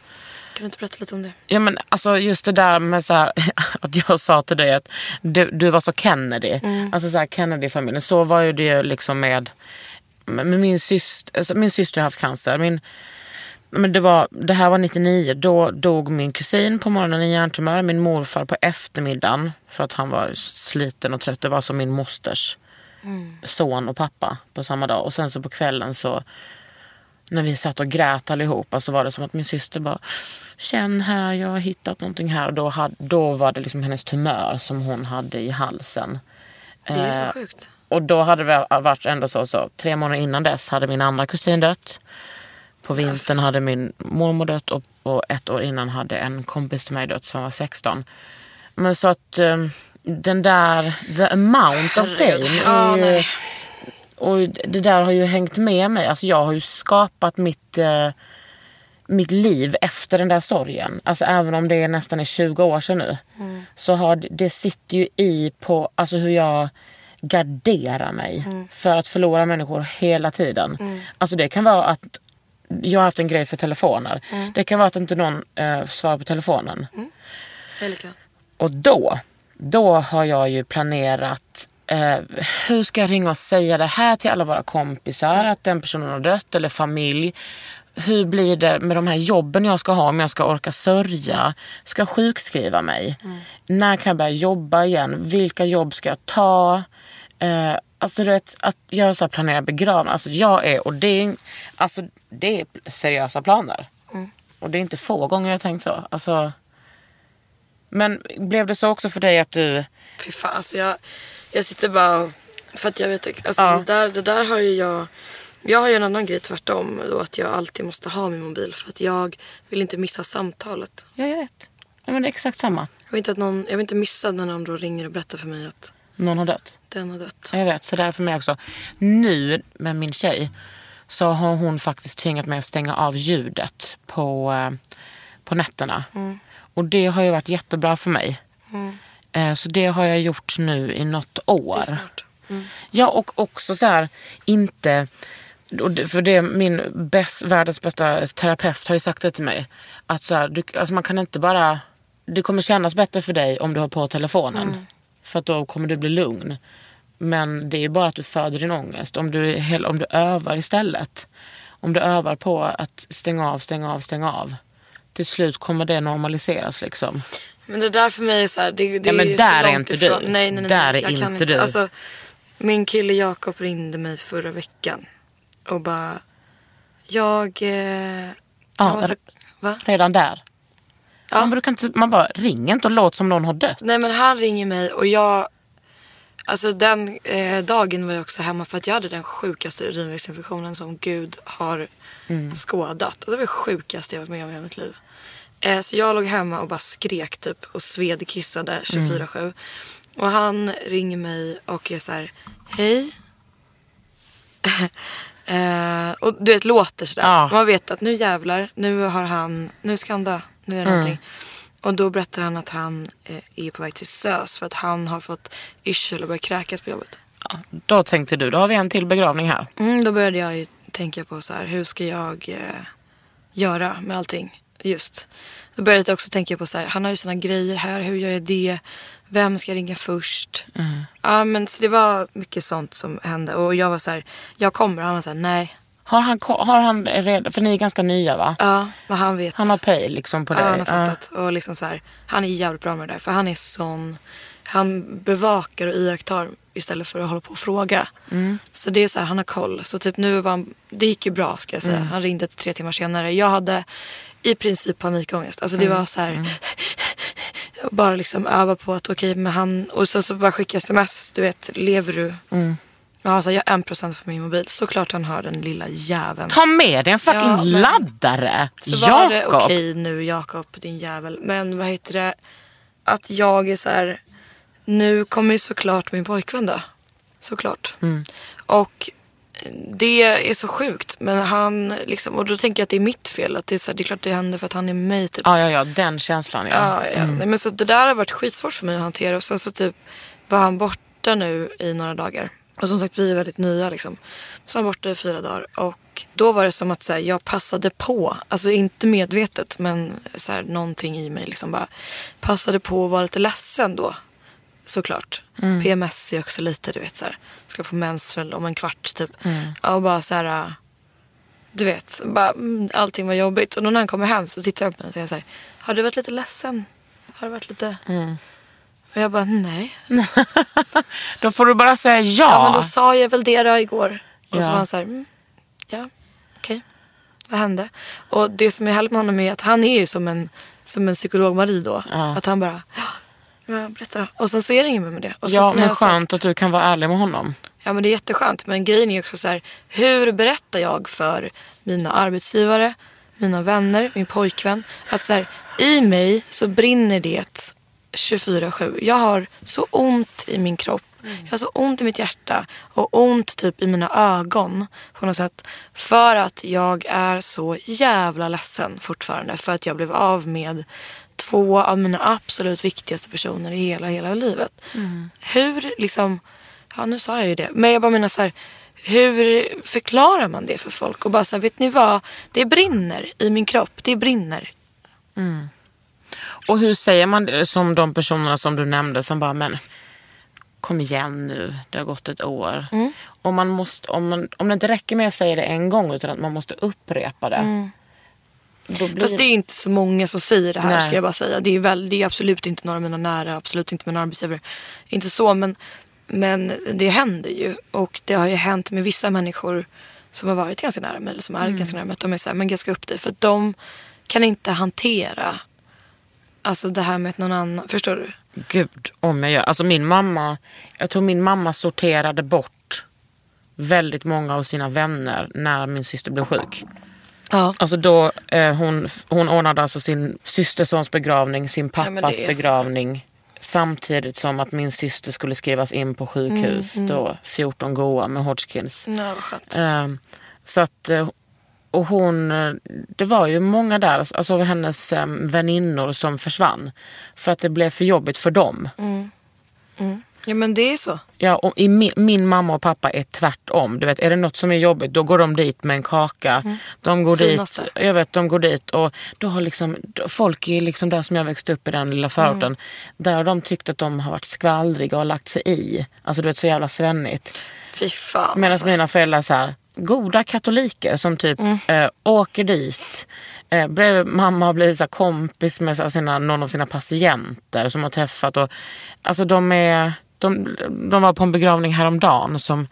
Kan du inte berätta lite om det? Ja, men alltså just det där med så här, [LAUGHS] att jag sa till dig att du, du var så Kennedy. Alltså så Kennedy-familjen. Så var ju det liksom med, med min syster. Alltså min syster har haft cancer. Min, men det, var, det här var 99. Då dog min kusin på morgonen i hjärntumör. Min morfar på eftermiddagen för att han var sliten och trött. Det var som min mosters son och pappa på samma dag. Och sen så på kvällen så när vi satt och grät allihopa så var det som att min syster bara Känn här, jag har hittat någonting här. Och då, hade, då var det liksom hennes tumör som hon hade i halsen. Det är Eh, så sjukt. och då hade det varit ändå så, så tre månader innan dess hade min andra kusin dött. På vintern hade min mormor dött och, och ett år innan hade en kompis till mig dött som var 16. Men så att eh, den där, the amount of pain. Är- och det där har ju hängt med mig. Alltså jag har ju skapat mitt, eh, mitt liv efter den där sorgen. Alltså även om det nästan är 20 år sedan nu. Så har det, sitter ju i på alltså hur jag garderar mig för att förlora människor hela tiden. Alltså det kan vara att jag har haft en grej för telefoner. Det kan vara att inte någon eh, svarar på telefonen. Likadan. Och då, då har jag ju planerat eh, hur ska jag ringa och säga det här till alla våra kompisar att den personen har dött eller familj. Hur blir det med de här jobben jag ska ha om jag ska orka sörja? Ska jag sjukskriva mig? När kan jag börja jobba igen? Vilka jobb ska jag ta? Eh, alltså du vet, att jag så här planerar begravning. Alltså jag är, och det är, alltså, det är seriösa planer. Och det är inte få gånger jag tänkt så. Alltså, men blev det så också för dig att du... Fy fan, alltså jag, jag sitter bara för att jag vet alltså Ja. det, där, det där har ju jag jag har ju en annan grej tvärtom då att jag alltid måste ha min mobil för att jag vill inte missa samtalet. Ja, jag vet. Ja, men det är exakt samma. Jag vill inte, att någon, jag vill inte missa när någon då ringer och berättar för mig att Någon har dött. den har dött. Ja, jag vet. Så det är för mig också. Nu med min tjej så har hon faktiskt tvingat mig att stänga av ljudet på, eh, på nätterna. Och det har ju varit jättebra för mig. Eh, Så det har jag gjort nu i något år. Det är smart. Ja, och också så här, inte... För det, min bäst, världens bästa terapeut har ju sagt det till mig. Att så här, du, alltså man kan inte bara... Det kommer kännas bättre för dig om du har på telefonen. För att då kommer du bli lugn. Men det är bara att du föder din ångest. Om du, om du övar istället. Om du övar på att stänga av, stänga av, stänga av. Till slut kommer det normaliseras liksom. Men det där för mig är så här, det, det Ja, men är där är inte du. Nej, nej, nej. Där är jag inte du. Alltså, min kille Jakob ringde mig förra veckan och bara, jag... Eh, han var så, va? Redan där. Ja. Man, brukar inte, man bara ringer inte och låter som någon har dött. Nej men han ringer mig och jag... Alltså den eh, dagen var jag också hemma för att jag hade den sjukaste urinvägsinfektionen som Gud har skådat. Alltså, det var det sjukaste jag varit med om i hela mitt liv. Eh, så jag låg hemma och bara skrek typ och svedkissade 24-7. Och han ringer mig och är så här, hej. [LAUGHS] eh, och du vet låter sådär. Ja. Man vet att nu jävlar, nu har han, nu ska han dö. Nu är det någonting. Och då berättar han att han eh, är på väg till SÖS för att han har fått yrsel och börjat kräkas på jobbet. Ja, då tänkte du, då har vi en till begravning här. Mm, då började jag ju tänka på så här, hur ska jag eh, göra med allting just. Då började jag också tänka på så här, han har ju sina grejer här, hur gör jag det? Vem ska jag ringa först? Ja men så det var mycket sånt som hände och jag var så här, jag kommer och han var så här, nej. Har han, har han redan, för ni är ganska nya va? Ja, men han vet. Han har pay liksom på Ja, dig? han har fattat. Och liksom så här, han är jävligt bra med det där. För han är sån, han bevakar och iakttar istället för att hålla på och fråga. Mm. Så det är så här, han har koll. Så typ nu var han, det gick ju bra ska jag säga. Mm. Han ringde tre timmar senare. Jag hade i princip panikångest. Alltså Mm. det var så här, jag [LAUGHS] bara liksom öva på att okej, men han, och sen så bara skicka sms, du vet, lever du? Mm. Ja, alltså, jag har en procent på min mobil. Såklart han har den lilla jäveln. Ta med dig en fucking Ja, men- laddare! Så var det okej nu Jakob din jävel. Men vad heter det? Att jag är så här. Nu kommer ju såklart min pojkvän dö. Såklart. Mm. Och det är så sjukt. Men han liksom, och då tänker jag att det är mitt fel. Att det är, så här, det är klart det händer för att han är mig typ. Ja, ja, ja, den känslan ja. Ja, ja. Nej, men så det där har varit skitsvårt för mig att hantera. Och sen så typ var han borta nu i några dagar. Och som sagt vi är väldigt nya liksom. Så var borta i fyra dagar. Och då var det som att så här, jag passade på. Alltså inte medvetet men så här, någonting i mig liksom bara passade på att vara lite ledsen då. Såklart. PMS är också lite du vet så här. Ska få mens om en kvart typ. Ja, Och bara så här. Du vet, bara, mm, allting var jobbigt. Och då när han kommer hem så tittar jag på mig och säger så här. Har du varit lite ledsen? Har du varit lite... Och jag bara, nej. [LAUGHS] Då får du bara säga ja. Ja, men då sa jag väl det då igår. Och Ja. så var han så här, mm, ja, okej. Vad hände? Och det som är härligt med honom är att han är ju som en, som en psykolog-Marie då. Ja. Att han bara, ja, men berätta då. Och sen så är det inget mer med det. Och ja, men skönt sagt- att du kan vara ärlig med honom. Ja men det är jätteskönt. Men grejen är också så här, hur berättar jag för mina arbetsgivare, mina vänner, min pojkvän. Att så här, i mig så brinner det 24-7. Jag har så ont i min kropp. Jag har så ont i mitt hjärta och ont typ i mina ögon på något sätt. För att jag är så jävla ledsen fortfarande. För att jag blev av med två av mina absolut viktigaste personer i hela, hela livet. Hur liksom, ja nu sa jag ju det. Men jag bara menar så här, hur förklarar man det för folk? Och bara så här, vet ni vad? Det brinner i min kropp. Det brinner. Och hur säger man det som de personerna som du nämnde som bara, men kom igen nu, det har gått ett år. Mm. Och man måste, om, man, om det inte räcker med att säga det en gång utan att man måste upprepa det. Då blir... Fast det är inte så många som säger det här Nej. ska jag bara säga. Det är, väl, det är absolut inte några av mina nära, absolut inte mina arbetsgivare. Inte så men, men det händer ju. Och det har ju hänt med vissa människor som har varit ganska nära mig eller som är Mm. ganska nära mig. Att de är såhär, men jag ska upp dig. För de kan inte hantera Alltså det här med att någon annan, förstår du? Gud, om jag gör. Alltså min mamma, jag tror min mamma sorterade bort väldigt många av sina vänner när min syster blev sjuk. Ja. Alltså då, eh, hon, hon ordnade alltså sin systersons begravning, sin Ja, pappas så. begravning. Samtidigt som att min syster skulle skrivas in på sjukhus. Mm, Då 14 goa med Hodgkins. Ja. Ehm, så att, eh, och hon, eh, det var ju många där, alltså hennes eh, väninnor som försvann. För att det blev för jobbigt för dem. Ja men det är så. Ja, och i min, min mamma och pappa är tvärtom. Du vet, är det något som är jobbigt då går de dit med en kaka. De går Finaste. dit, jag vet, de går dit och då har liksom, folk är liksom där som jag växte upp i den lilla förorten. Där har de tyckt att de har varit skvallriga och lagt sig i. Alltså du vet så jävla svennigt. Fy fan Medan alltså. mina föräldrar så här, goda katoliker som typ eh, åker dit. Eh, blev, mamma har blivit så kompis med så sina, någon av sina patienter som har träffat. Och, alltså de, är, de, de var på en begravning häromdagen som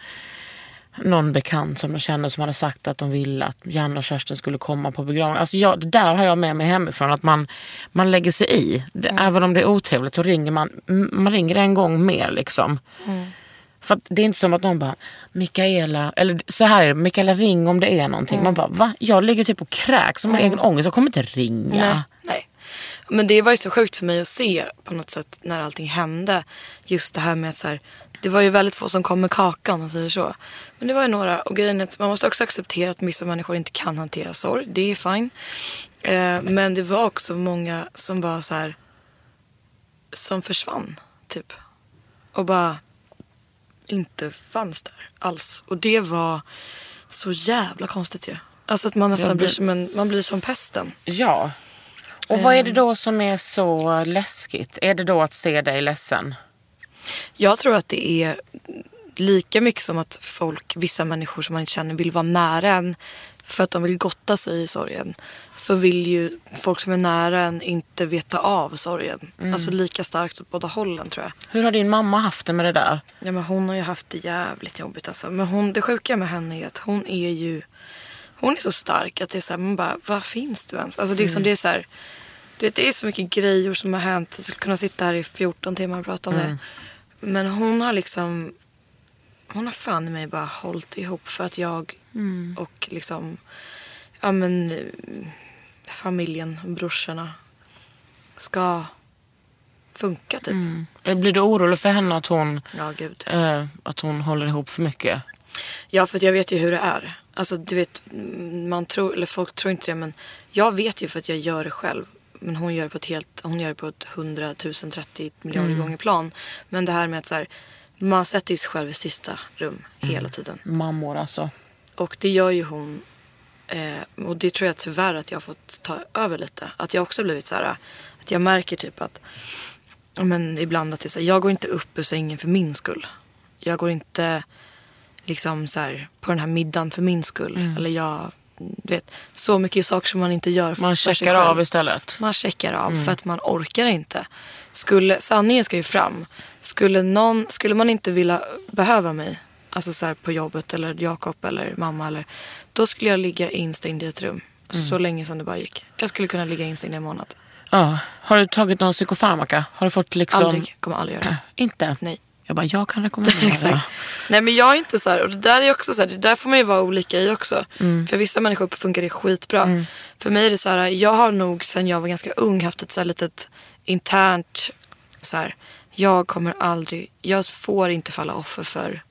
någon bekant som de kände som hade sagt att de ville att Janne och Kerstin skulle komma på begravningen. Alltså jag, det där har jag med mig hemifrån, att man, man lägger sig i. Det, Även om det är otrevligt så ringer man, man ringer en gång mer. liksom. För att det är inte som att någon bara, Mikaela, eller så här är det, Mikaela ring om det är någonting. Man bara, va? Jag ligger typ och kräks som har egen ångest, jag kommer inte ringa. Nej. Nej. Men det var ju så sjukt för mig att se på något sätt när allting hände. Just det här med att så här, det var ju väldigt få som kom med kakan om man säger så. Men det var ju några och grejen är att man måste också acceptera att vissa människor inte kan hantera sorg. Det är fine. Eh, men det var också många som var så här som försvann typ. Och bara inte fanns där alls. Och det var så jävla konstigt ju. Alltså att man nästan blir blir- som en, man blir som pesten. Ja. Och vad är det då som är så läskigt? Är det då att se dig ledsen? Jag tror att det är lika mycket som att folk, vissa människor som man inte känner vill vara nära en för att de vill gotta sig i sorgen. Så vill ju folk som är nära en inte veta av sorgen. Alltså lika starkt åt båda hållen tror jag. Hur har din mamma haft det med det där? Ja men hon har ju haft det jävligt jobbigt alltså. Men hon, det sjuka med henne är att hon är ju Hon är så stark att det är så här, man bara, vad finns du ens? Alltså det är, som, det är så här, du vet, det är så mycket grejer som har hänt. Jag skulle kunna sitta här i 14 timmar och prata om det. Men hon har liksom Hon har fan i mig bara hållit ihop för att jag och liksom Ja men eh, Familjen, brorsorna Ska funka typ. Blir du orolig för henne att hon, Ja gud. eh, att hon håller ihop för mycket? Ja, för jag vet ju hur det är. Alltså, du vet, mm, man tror, eller folk tror inte det, men jag vet ju för att jag gör det själv. men hon gör det på ett helt, hon gör det på ett 100 000, 30 miljarder gånger plan. Men det här med att så här, man sätter ju sig själv i sista rum hela tiden. Mammor alltså. Och det gör ju hon. Eh, och det tror jag tyvärr att jag har fått ta över lite. Att jag också blivit så här. Att jag märker typ att. Men ibland att det är så här, jag går inte upp ur sängen för min skull. Jag går inte liksom så här på den här middagen för min skull. Eller jag vet, så mycket saker som man inte gör Man checkar av istället. Man checkar av för att man orkar inte. Skulle, sanningen ska ju fram. Skulle, någon, skulle man inte vilja behöva mig, alltså så här på jobbet eller Jakob eller mamma eller, då skulle jag ligga instängd i ett rum. Så länge som det bara gick. Jag skulle kunna ligga instängd i en månad. Ja. Har du tagit någon psykofarmaka? Har du fått liksom... Aldrig, kommer aldrig göra det. [CLEARS THROAT] Inte? Nej. Jag bara, jag kan rekommendera. [LAUGHS] Exakt. Nej men jag är inte så här, och det där är också så här, det där får man ju vara olika i också. Mm. För vissa människor funkar det skitbra. För mig är det så här, jag har nog sen jag var ganska ung haft ett så här litet internt så här, jag kommer aldrig, jag får inte falla offer för,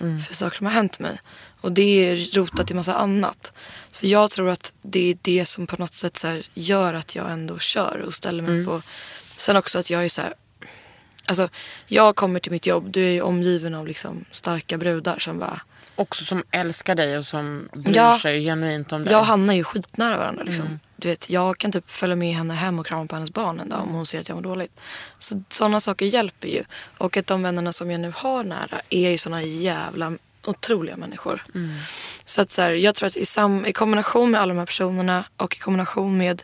Mm. för saker som har hänt mig. Och det är rotat i massa annat. Så jag tror att det är det som på något sätt så gör att jag ändå kör och ställer mig Mm. på. Sen också att jag är så här, Alltså, jag kommer till mitt jobb, du är omgiven av liksom starka brudar som bara... Också som älskar dig och som bryr Ja. sig genuint om dig. Jag och Hanna är ju skitnära varandra. Liksom. Mm. Du vet, jag kan typ följa med henne hem och krama på hennes barn en dag om hon ser att jag mår dåligt. Så sådana saker hjälper ju. Och att de vännerna som jag nu har nära är ju såna jävla otroliga människor. Mm. Så att så här, jag tror att i, sam, i kombination med alla de här personerna och i kombination med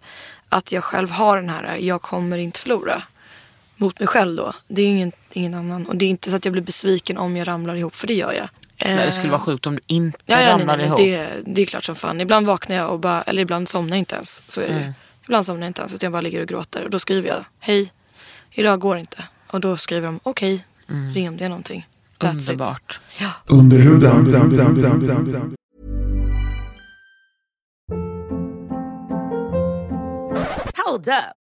att jag själv har den här, jag kommer inte förlora. Mot mig själv då. Det är ingen, ingen annan. Och det är inte så att jag blir besviken om jag ramlar ihop, för det gör jag. Nej, det skulle vara sjukt om du inte Ja, ja, nej, ramlade nej, ihop. det, det är klart som fan. Ibland vaknar jag och bara, eller ibland somnar jag inte ens. Så är det. Mm. Ibland somnar jag inte ens utan jag bara ligger och gråter. Och då skriver jag, hej, idag går inte. Och då skriver de, okej, ring om det är någonting. That's Mm. Underbart. It. Ja. Under huden. Hold up.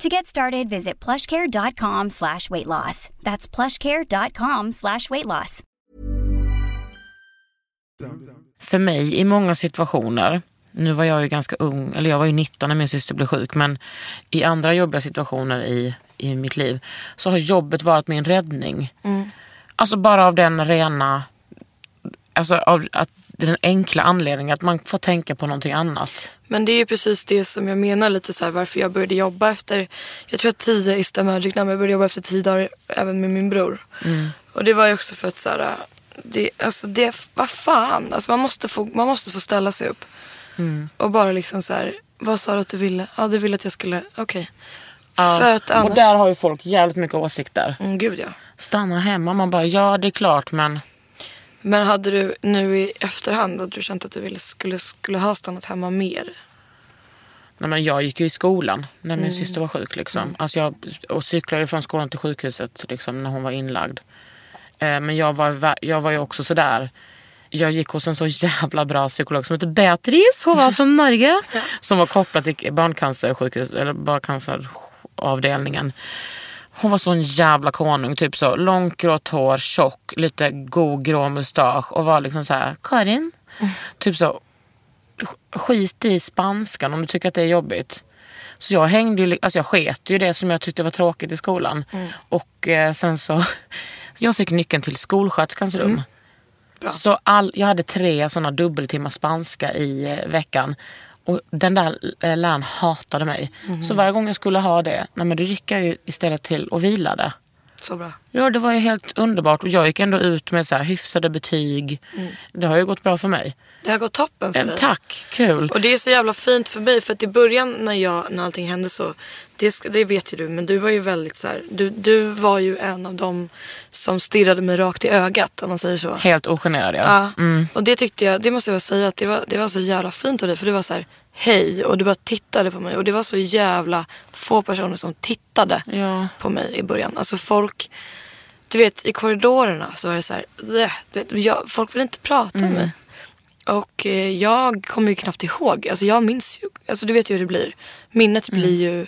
To get started, visit plushcare.com slash weight loss. That's plushcare.com slash weight loss. För mig i många situationer, nu var jag ju ganska ung, eller jag var ju 19 när min syster blev sjuk, men i andra jobbiga situationer i, i mitt liv så har jobbet varit min räddning. Alltså bara av den rena, alltså av att, den enkla anledningen att man får tänka på någonting annat. Men det är ju precis det som jag menar lite så här varför jag började jobba efter, jag tror att tio is the magic number, jag började jobba efter tio dagar även med min bror. Och det var ju också för att så här, det, alltså det, vad fan, alltså man måste få, man måste få ställa sig upp. Och bara liksom så här, vad sa du att du ville? Ja du ville att jag skulle, okej. För att annars, Och där har ju folk jävligt mycket åsikter. mm, gud ja. Stanna hemma, man bara ja det är klart men Men hade du nu i efterhand, hade du känt att du ville, skulle, skulle ha stannat hemma mer? Nej, men jag gick ju i skolan när min syster var sjuk. Liksom. Alltså jag, och cyklade från skolan till sjukhuset liksom, när hon var inlagd. Eh, men jag var, jag var ju också sådär. Jag gick hos en så jävla bra psykolog som heter Beatrice. Hon var från Norge. [LAUGHS] Som var kopplad till barncancersjukhus, eller barncanceravdelningen. Hon var sån jävla konung. Typ så långt grått hår, tjock, lite god grå mustasch. Och var liksom så här, Karin. Typ så, skit i spanskan om du tycker att det är jobbigt. Så jag hängde ju, alltså jag sket ju det som jag tyckte var tråkigt i skolan. Och eh, sen så, [LAUGHS] jag fick nyckeln till skolsköterskans rum. Så all, jag hade tre sådana dubbeltimmar spanska i eh, veckan. Och den där eh, läraren hatade mig. Så varje gång jag skulle ha det, nej men då gick jag ju istället till och vilade. Så bra. Ja, det var ju helt underbart. Och jag gick ändå ut med så här hyfsade betyg. Det har ju gått bra för mig. Det har gått toppen för Eh, dig. Tack, kul. Och det är så jävla fint för mig för att i början när, jag, när allting hände så, det, det vet ju du, men du var ju väldigt så här, du, du var ju en av dem som stirrade mig rakt i ögat om man säger så. Helt ogenerad ja. Ja, och det tyckte jag, det måste jag säga att det var, det var så jävla fint av dig för det var så här, hej och du bara tittade på mig och det var så jävla få personer som tittade Ja. på mig i början. Alltså folk, du vet i korridorerna så var det så här, vet, jag, folk vill inte prata med mig. Och eh, jag kommer ju knappt ihåg, alltså jag minns ju, alltså du vet ju hur det blir. Minnet blir ju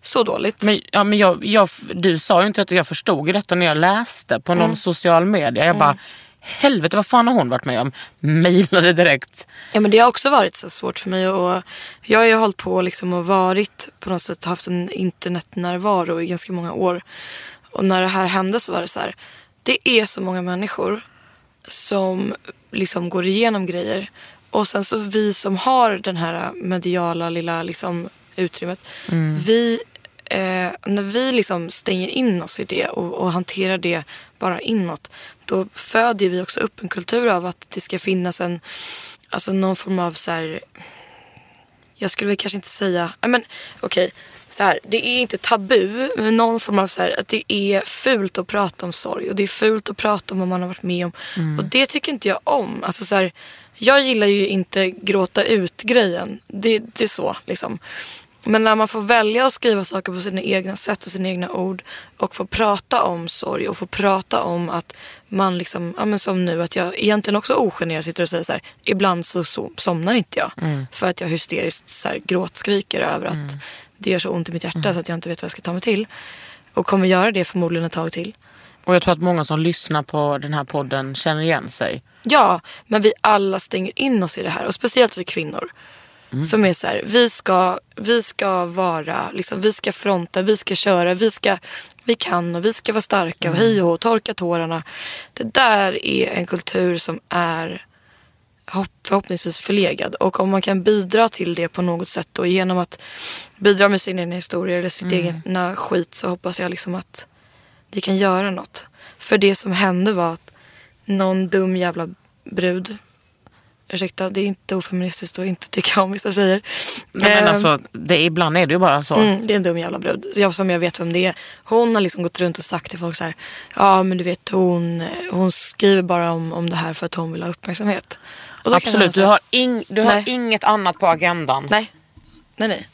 så dåligt. Men, ja, men jag, jag, du sa ju inte att jag förstod detta när jag läste på någon social media. Jag bara, helvete vad fan har hon varit med om? Mailade direkt. Ja men det har också varit så svårt för mig och jag har ju hållit på liksom och varit på något sätt haft en internetnärvaro i ganska många år. Och när det här hände så var det så här. Det är så många människor som liksom går igenom grejer. Och sen så vi som har den här mediala lilla liksom utrymmet. Vi, eh, när vi liksom stänger in oss i det och, och hanterar det bara inåt. Då föder vi också upp en kultur av att det ska finnas en, alltså någon form av så här jag skulle väl kanske inte säga, men okej, så här, det är inte tabu, men någon form av så här, att det är fult att prata om sorg och det är fult att prata om vad man har varit med om. Och det tycker inte jag om. Alltså så här, jag gillar ju inte gråta ut grejen, det, det är så liksom. Men när man får välja att skriva saker på sina egna sätt och sina egna ord och få prata om sorg och få prata om att man liksom, ja men som nu att jag egentligen också ogenerat sitter och säger så här, ibland så, så somnar inte jag för att jag hysteriskt så här, gråtskriker över att det gör så ont i mitt hjärta så att jag inte vet vad jag ska ta mig till. Och kommer göra det förmodligen ett tag till. Och jag tror att många som lyssnar på den här podden känner igen sig. Ja, men vi alla stänger in oss i det här och speciellt vi kvinnor. Som är så här, vi ska, vi ska vara, liksom, vi ska fronta, vi ska köra, vi ska, vi kan och vi ska vara starka och hej och torka tårarna. Det där är en kultur som är hopp, förhoppningsvis förlegad. Och om man kan bidra till det på något sätt och genom att bidra med sin egen historia eller sitt egna skit så hoppas jag liksom att det kan göra något. För det som hände var att någon dum jävla brud Ursäkta, det är inte ofeministiskt och inte tycka om vissa tjejer. Nej, men Ehm, alltså, det, ibland är det ju bara så. Mm, det är en dum jävla brud. Jag, som jag vet vem det är. Hon har liksom gått runt och sagt till folk så här. Ja men du vet hon, hon skriver bara om, om det här för att hon vill ha uppmärksamhet. Absolut, säga, du har, ing, du har Nej. inget annat på agendan. Nej. Nej nej.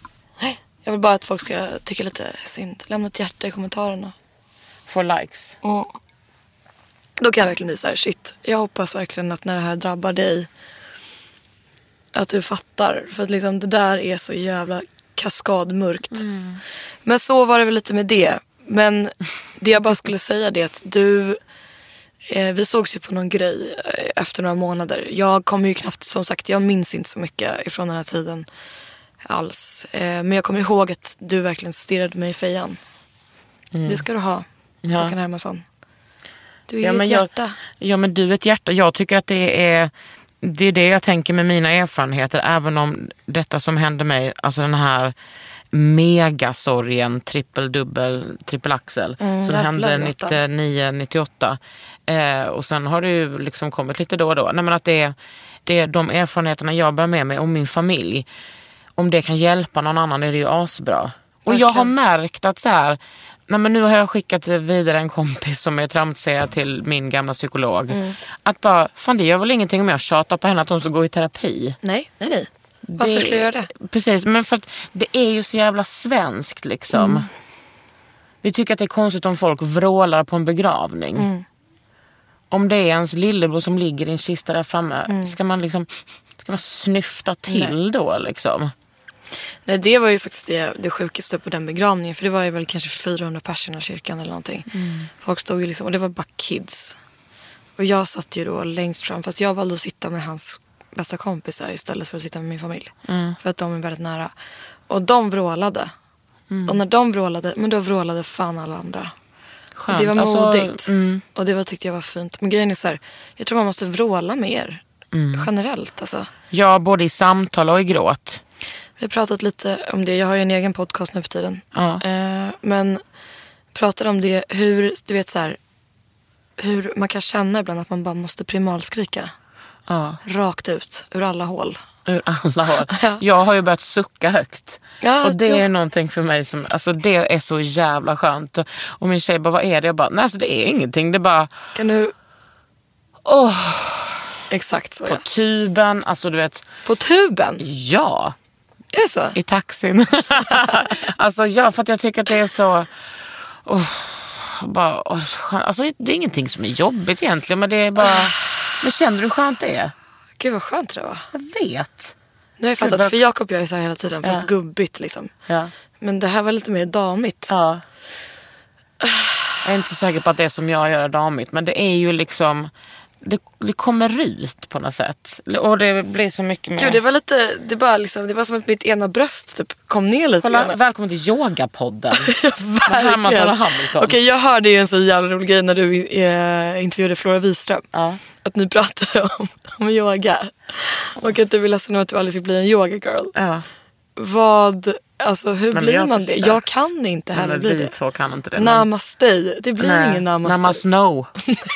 Jag vill bara att folk ska tycka lite synd. Lämna ett hjärta i kommentarerna. For likes. Och då kan jag verkligen bli så här, shit. Jag hoppas verkligen att när det här drabbar dig. Att du fattar. För att liksom det där är så jävla kaskadmörkt. Men så var det väl lite med det. Men det jag bara skulle säga det är att du. Eh, vi sågs ju på någon grej eh, efter några månader. Jag kommer ju knappt, som sagt, jag minns inte så mycket ifrån den här tiden alls. Eh, men jag kommer ihåg att du verkligen stirrade mig i fejan. Det ska du ha, Ja. Håkan Hermansson. Du är Ja, ett jag- hjärta. Ja men du är ett hjärta. Jag tycker att det är det är det jag tänker med mina erfarenheter. Även om detta som hände mig, alltså den här megasorgen, trippel, dubbel, trippel axel. Mm, som hände Lotta. 99, 98. Eh, och sen har det ju liksom kommit lite då och då. Nej, men att det, är, det är de erfarenheterna jag bär med mig om min familj. Om det kan hjälpa någon annan är det ju asbra. Och jag har märkt att så här, nej men nu har jag skickat vidare en kompis som är traumatiserad till min gamla psykolog. Mm. Att bara, fan det gör väl ingenting om jag tjatar på henne att hon ska gå i terapi. Nej, nej, nej. Varför skulle jag göra det? Precis, men för att det är ju så jävla svenskt liksom. Mm. Vi tycker att det är konstigt om folk vrålar på en begravning. Mm. Om det är ens lillebror som ligger i en kista där framme, Mm. ska man liksom ska man snyfta till då liksom? Nej, det var ju faktiskt det, det sjukaste på den begravningen. För det var ju väl kanske 400 personer i kyrkan eller någonting. Folk stod ju liksom, och det var bara kids. Och jag satt ju då längst fram. Fast jag valde att sitta med hans bästa kompisar istället för att sitta med min familj. För att de är väldigt nära. Och de vrålade. Och när de vrålade, men då vrålade fan alla andra. Och Skönt. det var Alltså, modigt. mm. Och det var, tyckte jag var fint. Men grejen är så här, jag tror man måste vråla mer. Mm. Generellt alltså. Ja, både i samtal och i gråt. Vi har pratat lite om det. Jag har ju en egen podcast nu för tiden. Ja. Eh, men pratade om det, hur, du vet så här, hur man kan känna ibland att man bara måste primalskrika. Ja, Rakt ut, ur alla hål. ur alla håll. [LAUGHS] Jag har ju börjat sucka högt. Ja, och det det- är någonting för mig som, alltså det är så jävla skönt. Och, min tjej bara, vad är det? Jag bara, nej alltså det är ingenting. Det är bara, Kan du... åh, Exakt så på ja. tuben, alltså du vet, På tuben? ja. Är det så? I taxin. [LAUGHS] alltså ja, för att jag tycker att det är så... Oh, bara, oh, alltså, det är ingenting som är jobbigt egentligen, men det är bara... Men känner du hur skönt det är? Gud vad skönt det var. Jag vet. Nu har jag fattat, vad- för Jakob gör ju så här hela tiden fast Ja. gubbigt liksom. Ja. Men det här var lite mer damigt. ja. Jag är inte så säker på att det som jag gör är damigt, men det är ju liksom... Det, det kommer ut på något sätt. Och det blir så mycket mer... Gud, det var lite, det bara liksom, det var som att mitt ena bröst typ kom ner lite Kolla, grann. välkommen till yogapodden. [LAUGHS] Hermansson Verkligen. och Hamilton. Okej, jag hörde ju en så jävla rolig grej när du eh, intervjuade Flora Wiström. Ja. Att ni pratade om, om yoga. Och att du ville säga att du aldrig fick bli en yoga girl. Ja. Vad, alltså hur men blir man det? Jag kan inte Nej, heller men bli vi det. två kan inte det. Namaste, det blir ingen namaste. Namasno.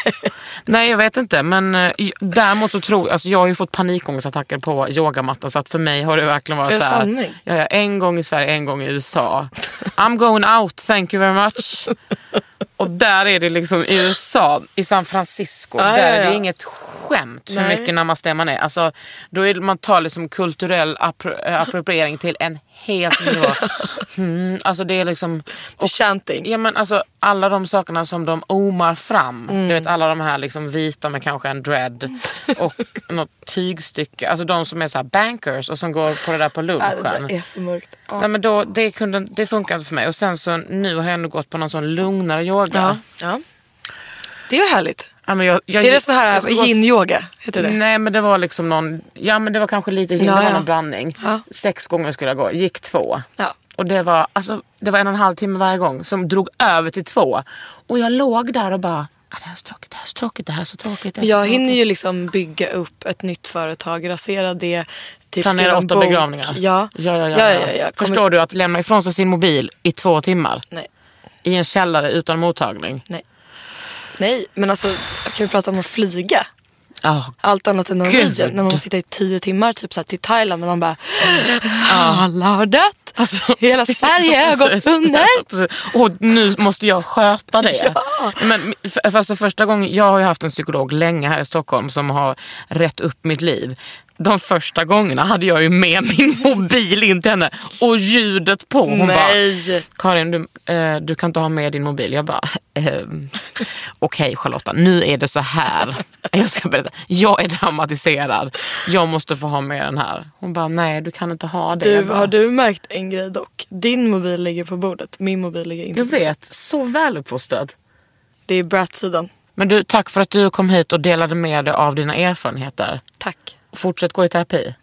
[LAUGHS] Nej jag vet inte men eh, däremot så tror jag, alltså jag har ju fått panikångestattacker på yogamattan så att för mig har det verkligen varit det så här. ja, en gång i Sverige, en gång i USA. I'm going out, thank you very much. [LAUGHS] Och där är det liksom i USA, i San Francisco, Ja, där ja, är det ja. inget skämt hur Nej. mycket namaste man är. Alltså, då är man tar liksom kulturell appro- appropriering till en helt ny nivå. [LAUGHS] Mm, alltså det är liksom... Chanting. Ja men alltså alla de sakerna som de omar fram. Mm. Du vet alla de här liksom vita med kanske en dread [LAUGHS] och något tygstycke. Alltså de som är så här bankers och som går på det där på lunchen. det är så mörkt. Ja. Nej, men då, det, kunde, det funkar inte för mig. Och sen så nu har jag ändå gått på någon sån lugnare yoga. Ja. ja. Det är ju härligt. Ja, men jag, jag, Är det sån här jag gå- yin-yoga? Heter det? Nej men det var liksom någon, ja men det var kanske lite yin, Ja, det var någon blandning. Ja. Sex gånger skulle jag gå, gick två. Ja. Och det var, alltså, det var en och en halv timme varje gång som drog över till två. Och jag låg där och bara, ah, det här är så tråkigt, det här är så tråkigt, det här är så tråkigt. Jag tråkigt." hinner ju liksom bygga upp ett nytt företag, rasera det. Typ Planera åtta bok. begravningar. Ja. Ja, ja, ja, ja, ja. ja. Kommer- Förstår du att lämna ifrån sig sin mobil i två timmar Nej. i en källare utan mottagning? Nej. Nej, men alltså kan vi prata om att flyga? Ja, Allt annat än Norwegian. När man måste sitta i tio timmar typ så här, till Thailand och man bara alla har dött. Alltså, Hela Sverige har gått under. [LAUGHS] Och nu måste jag sköta det. Men, f- fast för första gången, jag har ju haft en psykolog länge här i Stockholm som har rätt upp mitt liv. De första gångerna hade jag ju med min mobil in till henne och ljudet på. Hon Nej. bara, Karin du, eh, du kan inte ha med din mobil. Jag bara, ehm, okej Charlotta, nu är det så här. Jag ska berätta, jag är dramatiserad. Jag måste få ha med den här. Hon bara, nej du kan inte ha det. Du, bara, har du märkt en grej dock? Din mobil ligger på bordet, min mobil ligger inte Jag vet, så väluppfostrad. Det är brat-sidan. Men du, tack för att du kom hit och delade med dig av dina erfarenheter. Tack. Fortsätt gå i terapi.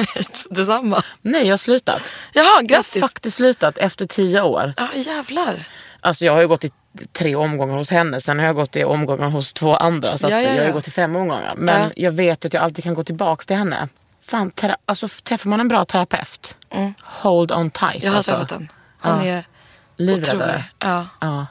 [LAUGHS] Detsamma. Nej, jag har slutat. Jaha, Jag har grattis. faktiskt slutat efter tio år. Ja, jävlar. Alltså jag har ju gått i tre omgångar hos henne, sen har jag gått i omgångar hos två andra. Så Ja, ja, jag har ju gått i fem omgångar. Men Ja. jag vet att jag alltid kan gå tillbaka till henne. Fan, tera- alltså, träffar man en bra terapeut, hold on tight. Mm. Jag har alltså. träffat den. Han är Livräddare. otrolig. Ja.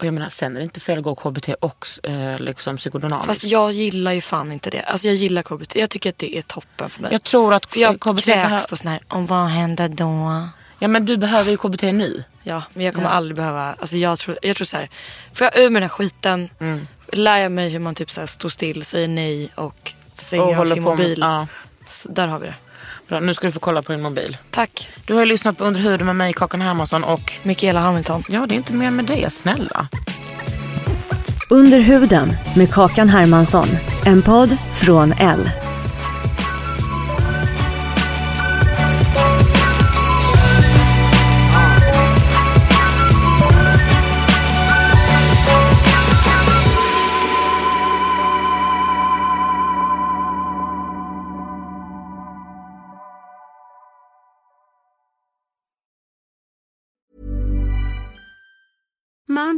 Ja. Och jag menar, sen är det inte fel att gå KBT och eh, liksom psykodynamiskt. Fast jag gillar ju fan inte det. Alltså jag gillar KBT. Jag tycker att det är toppen för mig. Jag tror att för jag KBT kräks på sån här, om vad händer då? Ja men du behöver ju KBT nu. Ja, men jag kommer aldrig behöva, alltså jag tror, jag tror så här, får jag ur med den här skiten, Mm. lär jag mig hur man typ så här står still, säger nej och stänger Och av sin på med- mobil. ja. Där har vi det. Bra, nu ska du få kolla på din mobil. Tack, Du har ju lyssnat på Under huden med mig, Kakan Hermansson och Mikaela Hamilton. ja, det är inte mer med det, snälla. Under huden med Kakan Hermansson. En podd från L.